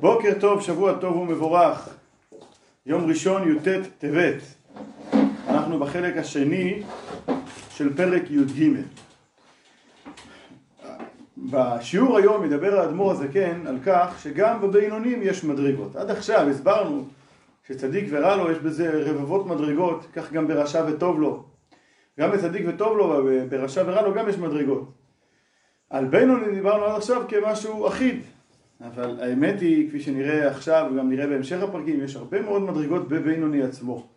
בוקר טוב, שבוע טוב ומבורך. יום ראשון י"ט טבת. אנחנו בחלק השני של פרק י"ג. בשיעור היום ידבר האדמו"ר הזקן על כך שגם בבינונים יש מדרגות. עד עכשיו הסברנו שצדיק ורע לו יש בזה רבבות מדרגות, כך גם ברשע וטוב לו. גם בצדיק וטוב לו, ברשע ורע לו גם יש מדרגות. על בינוני דיברנו עד עכשיו כמשהו אחיד, אבל האמת היא, כפי שנראה עכשיו וגם נראה בהמשך הפרקים, יש הרבה מאוד מדרגות בבינוני עצמו.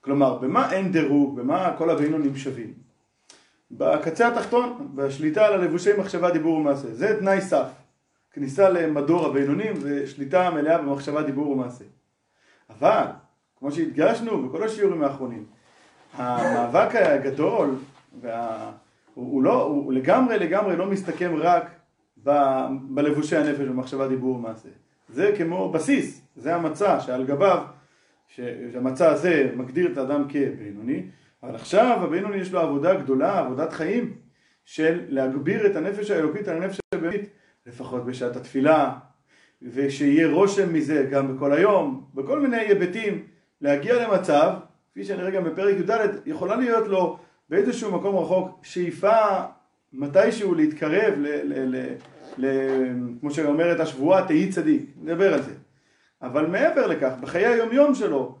כלומר, במה אין דירוג, במה כל הבינונים שווים? בקצה התחתון, בשליטה על הלבושי מחשבה, דיבור ומעשה. זה תנאי סף. כניסה למדור הבינונים זה שליטה מלאה במחשבה, דיבור ומעשה. אבל, כמו שהדגשנו בכל השיעורים האחרונים, המאבק הגדול, וה... הוא, הוא, לא, הוא לגמרי לגמרי לא מסתכם רק ב, בלבושי הנפש במחשבה, דיבור ומעשה. זה כמו בסיס, זה המצע שעל גביו, שהמצע הזה מגדיר את האדם כבינוני, אבל עכשיו הבינוני יש לו עבודה גדולה, עבודת חיים, של להגביר את הנפש האלוקית על הנפש הבאמית, לפחות בשעת התפילה, ושיהיה רושם מזה גם בכל היום, בכל מיני היבטים, להגיע למצב, כפי שנראה גם בפרק י"ד, יכולה להיות לו באיזשהו מקום רחוק שאיפה מתישהו להתקרב, ל, ל, ל, ל, כמו שאומרת השבועה, תהי צדיק, נדבר על זה. אבל מעבר לכך, בחיי היומיום שלו,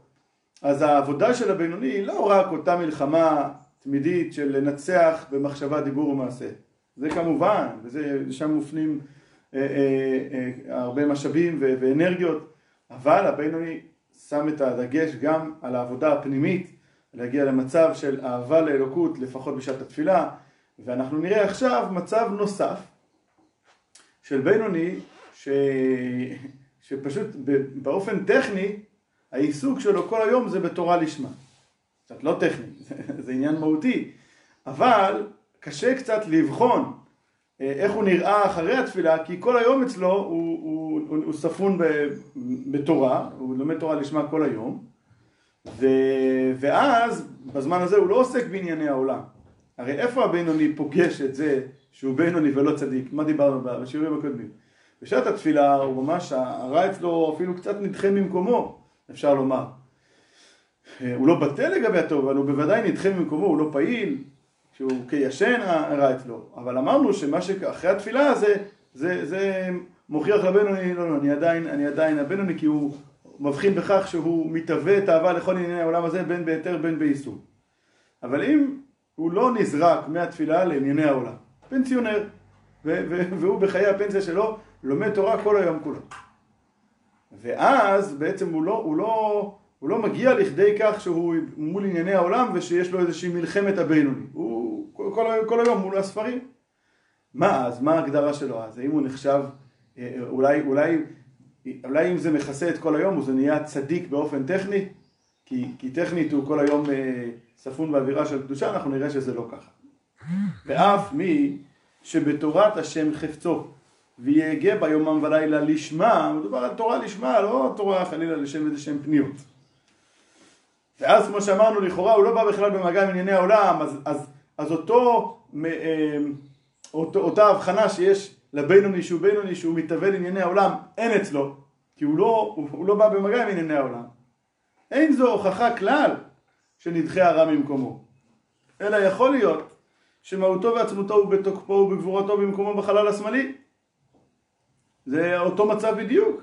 אז העבודה של הבינוני היא לא רק אותה מלחמה תמידית של לנצח במחשבה, דיבור ומעשה. זה כמובן, ושם מופנים אה, אה, אה, הרבה משאבים ואנרגיות, אבל הבינוני שם את הדגש גם על העבודה הפנימית להגיע למצב של אהבה לאלוקות לפחות בשעת התפילה ואנחנו נראה עכשיו מצב נוסף של בינוני ש... שפשוט באופן טכני העיסוק שלו כל היום זה בתורה לשמה. קצת לא טכני, זה עניין מהותי, אבל קשה קצת לבחון אה, איך הוא נראה אחרי התפילה, כי כל היום אצלו הוא, הוא, הוא, הוא ספון בתורה, הוא לומד תורה לשמה כל היום, ו... ואז בזמן הזה הוא לא עוסק בענייני העולם. הרי איפה הבינוני פוגש את זה שהוא בינוני ולא צדיק? מה דיברנו בשיעורים הקודמים? בשעת התפילה הוא ממש, הרע אצלו אפילו קצת נדחה ממקומו, אפשר לומר. הוא לא בטל לגבי הטוב, אבל הוא בוודאי נדחה ממקומו, הוא לא פעיל, שהוא כישן הרע אצלו. אבל אמרנו שמה שאחרי התפילה הזה, זה, זה מוכיח לבינוני, לא, לא, אני עדיין, אני עדיין הבינוני כי הוא מבחין בכך שהוא מתהווה את האהבה לכל ענייני העולם הזה בין בהיתר בין ביישום. אבל אם הוא לא נזרק מהתפילה לענייני העולם, פנסיונר, והוא בחיי הפנסיה שלו לומד תורה כל היום כולו. ואז בעצם הוא לא, הוא לא, הוא לא מגיע לכדי כך שהוא מול ענייני העולם ושיש לו איזושהי מלחמת הבינוני. הוא כל, כל, כל היום מול הספרים. מה אז? מה ההגדרה שלו אז? האם הוא נחשב, אה, אולי, אולי אולי אם זה מכסה את כל היום, אז זה נהיה צדיק באופן טכני, כי, כי טכנית הוא כל היום אה, ספון באווירה של קדושה, אנחנו נראה שזה לא ככה. ואף מי שבתורת השם חפצו, ויהגה בה יומם ולילה לשמה, מדובר על תורה לשמה, לא תורה חלילה לשם איזה שהם פניות. ואז כמו שאמרנו, לכאורה הוא לא בא בכלל במגע עם ענייני העולם, אז, אז, אז אותו, אה, אותו, אותה הבחנה שיש לבינוני שהוא בינוני שהוא מתהווה לענייני העולם, אין אצלו, כי הוא לא, הוא, הוא לא בא במגע עם ענייני העולם. אין זו הוכחה כלל שנדחה הרע ממקומו. אלא יכול להיות שמהותו ועצמותו הוא בתוקפו ובגבורתו במקומו בחלל השמאלי. זה אותו מצב בדיוק.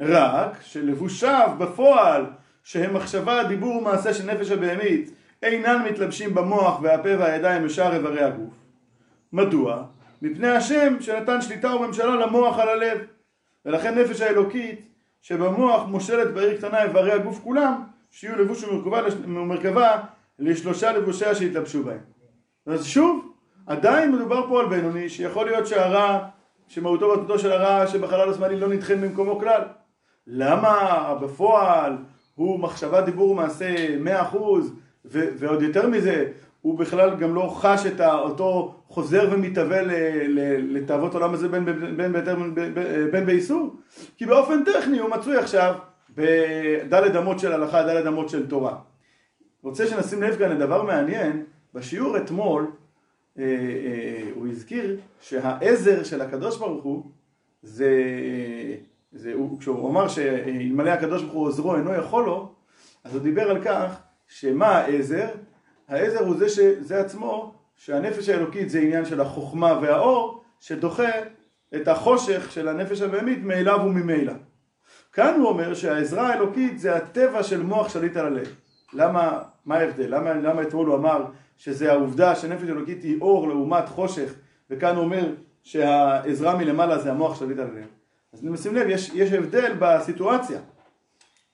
רק שלבושיו בפועל, שהם מחשבה, דיבור ומעשה של נפש הבהמית, אינן מתלבשים במוח והפה והידיים ושאר איברי הגוף. מדוע? מפני השם שנתן שליטה וממשלה למוח על הלב. ולכן נפש האלוקית שבמוח מושלת בעיר קטנה איברי הגוף כולם, שיהיו לבוש ומרכבה לשלושה לבושיה שיתלבשו בהם. אז שוב, עדיין מדובר פה על בינוני, שיכול להיות שהרע, שמהותו ועתותו של הרע שבחלל השמאלי לא נדחה ממקומו כלל. למה בפועל הוא מחשבה, דיבור מאה אחוז, ועוד יותר מזה, הוא בכלל גם לא חש את אותו חוזר ומתהווה לתאוות עולם הזה בין, בין, בין, בין, בין, בין באיסור כי באופן טכני הוא מצוי עכשיו בדלת אמות של הלכה, דלת אמות של תורה. רוצה שנשים לב כאן לדבר מעניין, בשיעור אתמול אה, אה, הוא הזכיר שהעזר של הקדוש ברוך הוא זה, זה הוא, כשהוא אמר שאלמלא הקדוש ברוך הוא עוזרו אינו יכול לו, אז הוא דיבר על כך שמה העזר? העזר הוא זה שזה עצמו, שהנפש האלוקית זה עניין של החוכמה והאור, שדוחה את החושך של הנפש הבהמית מאליו וממילא. כאן הוא אומר שהעזרה האלוקית זה הטבע של מוח שליט על הלב. למה, מה ההבדל? למה, למה אתמול הוא אמר שזה העובדה שנפש אלוקית היא אור לעומת חושך, וכאן הוא אומר שהעזרה מלמעלה זה המוח שליט על הלב. אז נשים לב, יש, יש הבדל בסיטואציה.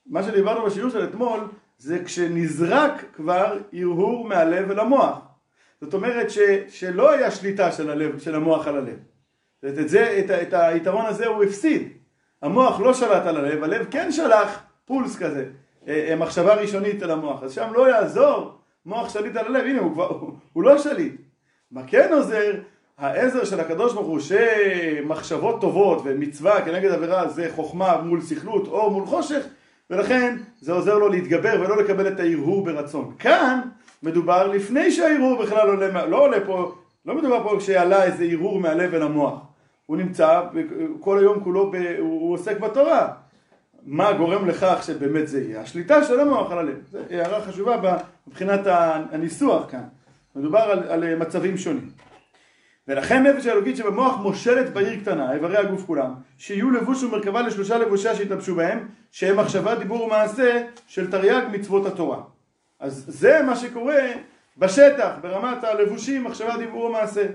מה שדיברנו בשיעור של אתמול זה כשנזרק כבר הרהור מהלב אל המוח. זאת אומרת ש, שלא היה שליטה של, הלב, של המוח על הלב. זאת את, זה, את, את היתרון הזה הוא הפסיד. המוח לא שלט על הלב, הלב כן שלח פולס כזה, אה, אה, מחשבה ראשונית על המוח. אז שם לא יעזור מוח שליט על הלב, הנה הוא כבר, הוא, הוא לא שליט. מה כן עוזר? העזר של הקדוש ברוך הוא שמחשבות טובות ומצווה כנגד עבירה זה חוכמה מול סכלות או מול חושך ולכן זה עוזר לו להתגבר ולא לקבל את ההרהור ברצון. כאן מדובר לפני שההרהור בכלל עולה, לא עולה פה, לא מדובר פה כשעלה איזה הרהור מהלב אל המוח. הוא נמצא כל היום כולו, ב, הוא, הוא עוסק בתורה. מה גורם לכך שבאמת זה יהיה? השליטה של המוח על הלב. זו הערה חשובה מבחינת הניסוח כאן. מדובר על, על מצבים שונים. ולכן נפש האלוקית שבמוח מושלת בעיר קטנה, איברי הגוף כולם, שיהיו לבוש ומרכבה לשלושה לבושיה שיתלבשו בהם, שהם מחשבה, דיבור ומעשה של תרי"ג מצוות התורה. אז זה מה שקורה בשטח, ברמת הלבושים, מחשבה, דיבור ומעשה.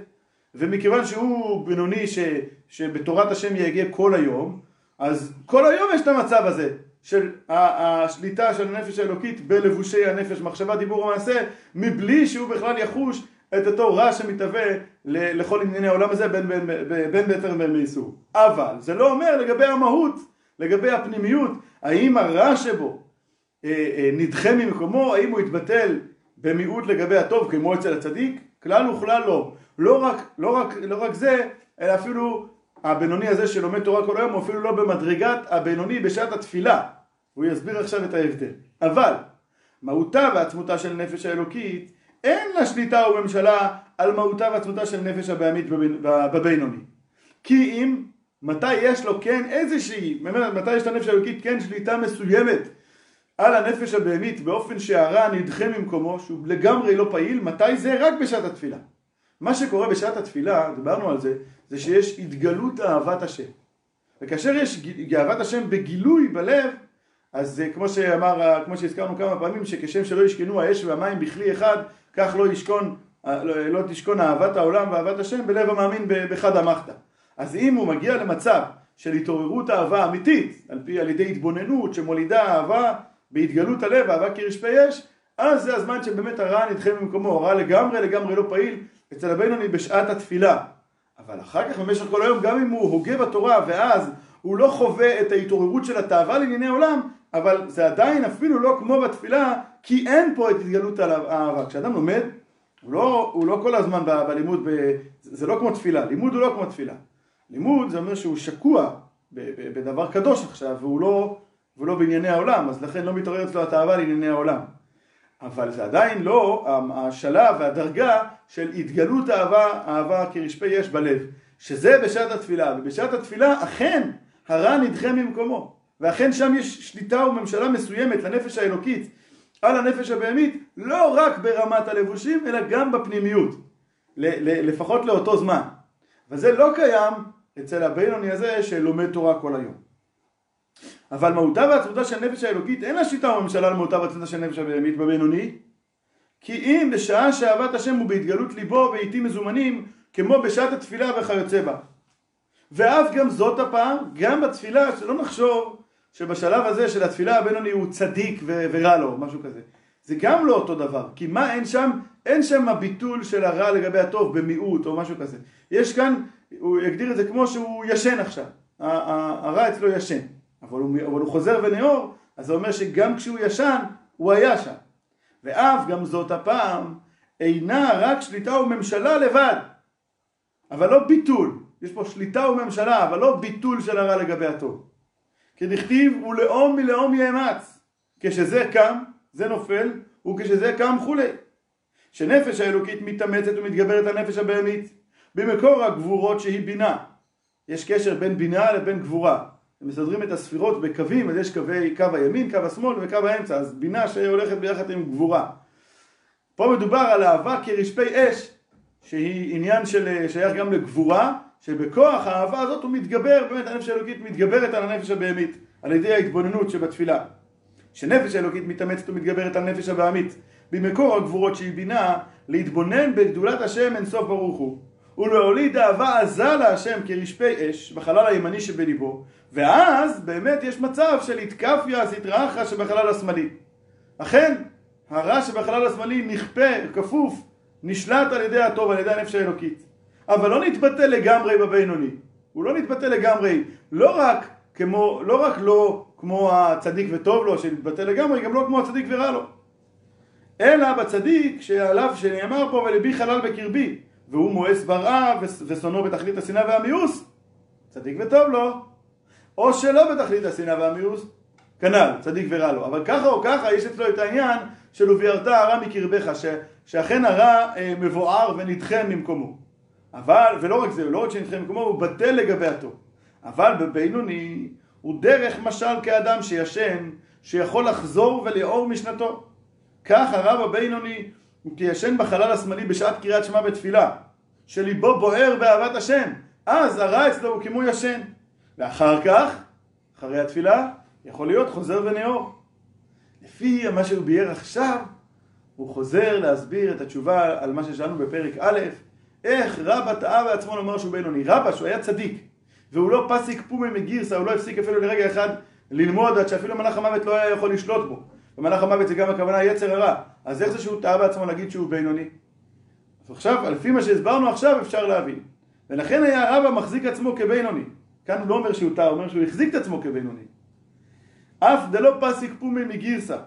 ומכיוון שהוא בינוני ש, שבתורת השם יגיע כל היום, אז כל היום יש את המצב הזה של השליטה של הנפש האלוקית בלבושי הנפש, מחשבה, דיבור ומעשה, מבלי שהוא בכלל יחוש את אותו רע שמתהווה לכל ענייני העולם הזה בין בהיתר ובין באיסור. אבל זה לא אומר לגבי המהות, לגבי הפנימיות, האם הרע שבו אה, אה, נדחה ממקומו, האם הוא יתבטל במיעוט לגבי הטוב כמו אצל הצדיק? כלל וכלל לא. לא רק, לא, רק, לא רק זה, אלא אפילו הבינוני הזה שלומד תורה כל היום הוא אפילו לא במדרגת הבינוני בשעת התפילה. הוא יסביר עכשיו את ההבדל. אבל מהותה ועצמותה של נפש האלוקית אין לה שליטה וממשלה על מהותה ועצמותה של נפש הבעמית בבינוני. כי אם, מתי יש לו כן איזושהי, מתי יש לנפש האלוקית כן שליטה מסוימת על הנפש הבהמית באופן שהרע נדחה ממקומו, שהוא לגמרי לא פעיל, מתי זה? רק בשעת התפילה. מה שקורה בשעת התפילה, דיברנו על זה, זה שיש התגלות אהבת השם. וכאשר יש גאוות השם בגילוי בלב, אז זה כמו שאמר, כמו שהזכרנו כמה פעמים, שכשם שלא ישכנו האש והמים בכלי אחד, כך לא ישכון, לא, לא תשכון אהבת העולם ואהבת השם בלב המאמין בחד המחתא. אז אם הוא מגיע למצב של התעוררות אהבה אמיתית, על, פי, על ידי התבוננות שמולידה אהבה בהתגלות הלב, אהבה כרשפי אש, אז זה הזמן שבאמת הרע נדחה ממקומו, הרע לגמרי לגמרי לא פעיל אצל הבינוני בשעת התפילה. אבל אחר כך במשך כל היום, גם אם הוא הוגה בתורה ואז הוא לא חווה את ההתעוררות של התאווה לענייני עולם, אבל זה עדיין אפילו לא כמו בתפילה, כי אין פה את התגלות האהבה. כשאדם לומד, הוא לא, הוא לא כל הזמן ב, בלימוד, ב, זה לא כמו תפילה, לימוד הוא לא כמו תפילה. לימוד זה אומר שהוא שקוע בדבר קדוש עכשיו, והוא לא, והוא לא בענייני העולם, אז לכן לא מתעורר אצלו התאווה לענייני העולם. אבל זה עדיין לא השלב והדרגה של התגלות אהבה, אהבה כרשפי יש בלב, שזה בשעת התפילה, ובשעת התפילה אכן הרע נדחה ממקומו. ואכן שם יש שליטה וממשלה מסוימת לנפש האלוקית על הנפש הבהמית, לא רק ברמת הלבושים, אלא גם בפנימיות, לפחות לאותו זמן. וזה לא קיים אצל הבינוני הזה שלומד תורה כל היום. אבל מהותה ועצמותה של נפש האלוקית אין לה שליטה וממשלה על מהותה ועצמותה של נפש הבהמית בבינוני, כי אם בשעה שאהבת השם הוא בהתגלות ליבו בעיתים מזומנים, כמו בשעת התפילה וכיוצא בה. ואף גם זאת הפעם, גם בתפילה, שלא נחשוב שבשלב הזה של התפילה הבינוני הוא צדיק ו- ורע לו, משהו כזה. זה גם לא אותו דבר, כי מה אין שם? אין שם הביטול של הרע לגבי הטוב במיעוט או משהו כזה. יש כאן, הוא יגדיר את זה כמו שהוא ישן עכשיו, הרע אצלו ישן, אבל הוא, אבל הוא חוזר ונאור, אז זה אומר שגם כשהוא ישן, הוא היה שם. ואף גם זאת הפעם אינה רק שליטה וממשלה לבד, אבל לא ביטול. יש פה שליטה וממשלה, אבל לא ביטול של הרע לגבי הטוב. כדכתיב ולאום מלאום יאמץ כשזה קם זה נופל וכשזה קם כולי שנפש האלוקית מתאמצת ומתגברת על נפש הבהמית במקור הגבורות שהיא בינה יש קשר בין בינה לבין גבורה מסדרים את הספירות בקווים, אז יש קווי, קו הימין, קו השמאל וקו האמצע, אז בינה שהולכת ביחד עם גבורה. פה מדובר על אהבה כרשפי אש, שהיא עניין של, שייך גם לגבורה, שבכוח האהבה הזאת הוא מתגבר, באמת הנפש האלוקית מתגברת על הנפש הבהמית, על ידי ההתבוננות שבתפילה. שנפש האלוקית מתאמצת ומתגברת על נפש הבהמית, במקור הגבורות שהיא בינה, להתבונן בגדולת השם אינסוף ברוך הוא, ולהוליד אהבה עזה להשם כרשפי אש בחלל הימני שבליבו, ואז באמת יש מצב של התקפיה סטראחה שבחלל השמאלי. אכן, הרע שבחלל השמאלי נכפה, כפוף, נשלט על ידי הטוב, על ידי הנפש האלוקית. אבל לא נתבטא לגמרי בבינוני. הוא לא נתבטא לגמרי, לא רק כמו, לא רק לא כמו הצדיק וטוב לו, שנתבטא לגמרי, גם לא כמו הצדיק ורע לו. אלא בצדיק שעליו שנאמר פה ולבי חלל בקרבי, והוא מואס ברעה ושונאו בתכלית השנאה והמיאוס, צדיק וטוב לו, או שלא בתכלית השנאה והמיאוס, כנ"ל, צדיק ורע לו. אבל ככה או ככה יש אצלו את העניין של וביארת הרע מקרבך, ש, שאכן הרע אה, מבואר ונדחה ממקומו. אבל, ולא רק זה, לא רק שנדחה ממקומו, הוא בטל לגבי הטוב. אבל בבינוני הוא דרך משל כאדם שישן, שיכול לחזור ולאור משנתו. כך הרב הבינוני הוא כישן בחלל השמאלי בשעת קריאת שמע בתפילה, שליבו בוער באהבת השם, אז הרע אצלו הוא כמו ישן. ואחר כך, אחרי התפילה, יכול להיות חוזר ונאור. לפי מה שהוא ביאר עכשיו, הוא חוזר להסביר את התשובה על מה ששאלנו בפרק א', איך רבא טעה בעצמו לומר שהוא בינוני. רבא, שהוא היה צדיק, והוא לא פסיק פומי מגירסה, הוא לא הפסיק אפילו לרגע אחד ללמוד עד שאפילו מלאך המוות לא היה יכול לשלוט בו. ומלאך המוות זה גם הכוונה יצר הרע. אז איך זה שהוא טעה בעצמו להגיד שהוא בינוני? עכשיו, לפי מה שהסברנו עכשיו, אפשר להבין. ולכן היה רבא מחזיק עצמו כבינוני. כאן הוא לא אומר שהוא טעה, הוא אומר שהוא החזיק את עצמו כבינוני. אף דלא פסיק פומי מגירסה,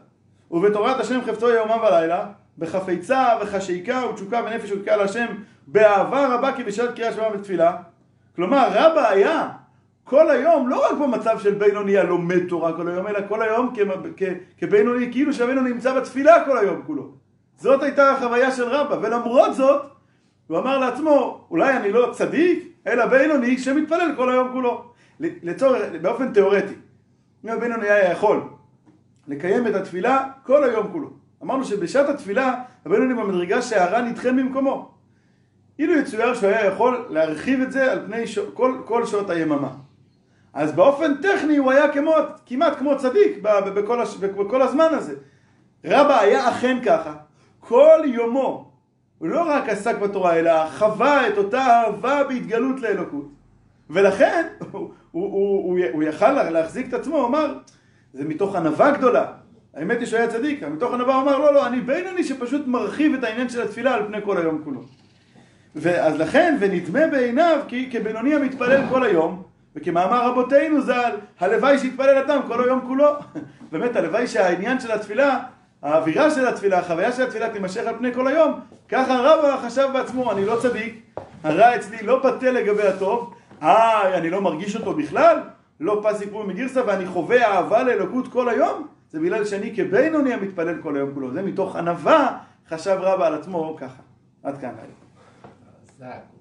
ובתורת השם חפצו יומם ולילה, בחפיצה וחשיקה ותשוקה ונפש ותקעה להשם, באהבה רבה כבשעת קריאה שמע בתפילה. כלומר, רבא היה כל היום, לא רק במצב של בינוני הלומד תורה כל היום, אלא כל היום כבינוני, כאילו שהבינוני נמצא בתפילה כל היום כולו. זאת הייתה החוויה של רבא, ולמרות זאת, הוא אמר לעצמו, אולי אני לא צדיק, אלא בינוני שמתפלל כל היום כולו. לצורך, באופן תיאורטי. אם הבינוני היה יכול לקיים את התפילה כל היום כולו. אמרנו שבשעת התפילה, הבינוני במדרגה שהרע נדחה ממקומו. אילו יצויר שהוא היה יכול להרחיב את זה על פני ש... כל, כל שעות היממה. אז באופן טכני הוא היה כמו, כמעט כמו צדיק בכל, הש... בכל הזמן הזה. רבא היה אכן ככה. כל יומו, הוא לא רק עסק בתורה, אלא חווה את אותה אהבה בהתגלות לאלוקות. ולכן הוא, הוא, הוא, הוא, הוא יכל להחזיק את עצמו, הוא אמר, זה מתוך ענווה גדולה. האמת היא שהוא היה צדיק, מתוך ענווה הוא אמר, לא, לא, אני בינוני שפשוט מרחיב את העניין של התפילה על פני כל היום כולו. ואז לכן, ונדמה בעיניו כי כבינוני המתפלל כל היום, וכמאמר רבותינו ז"ל, הלוואי שיתפלל אדם כל היום כולו. באמת, הלוואי שהעניין של התפילה, האווירה של התפילה, החוויה של התפילה תימשך על פני כל היום. ככה רבא חשב בעצמו, אני לא צדיק, הרע אצלי לא בטל לגבי הטוב, אה, אני לא מרגיש אותו בכלל, לא פס סיפור מגירסה, ואני חווה אהבה לאלוקות כל היום, זה בגלל שאני כבינוני המתפלל כל היום כולו. זה מתוך ענווה חשב רבא על עצמו ככה. עד כאן. חזק.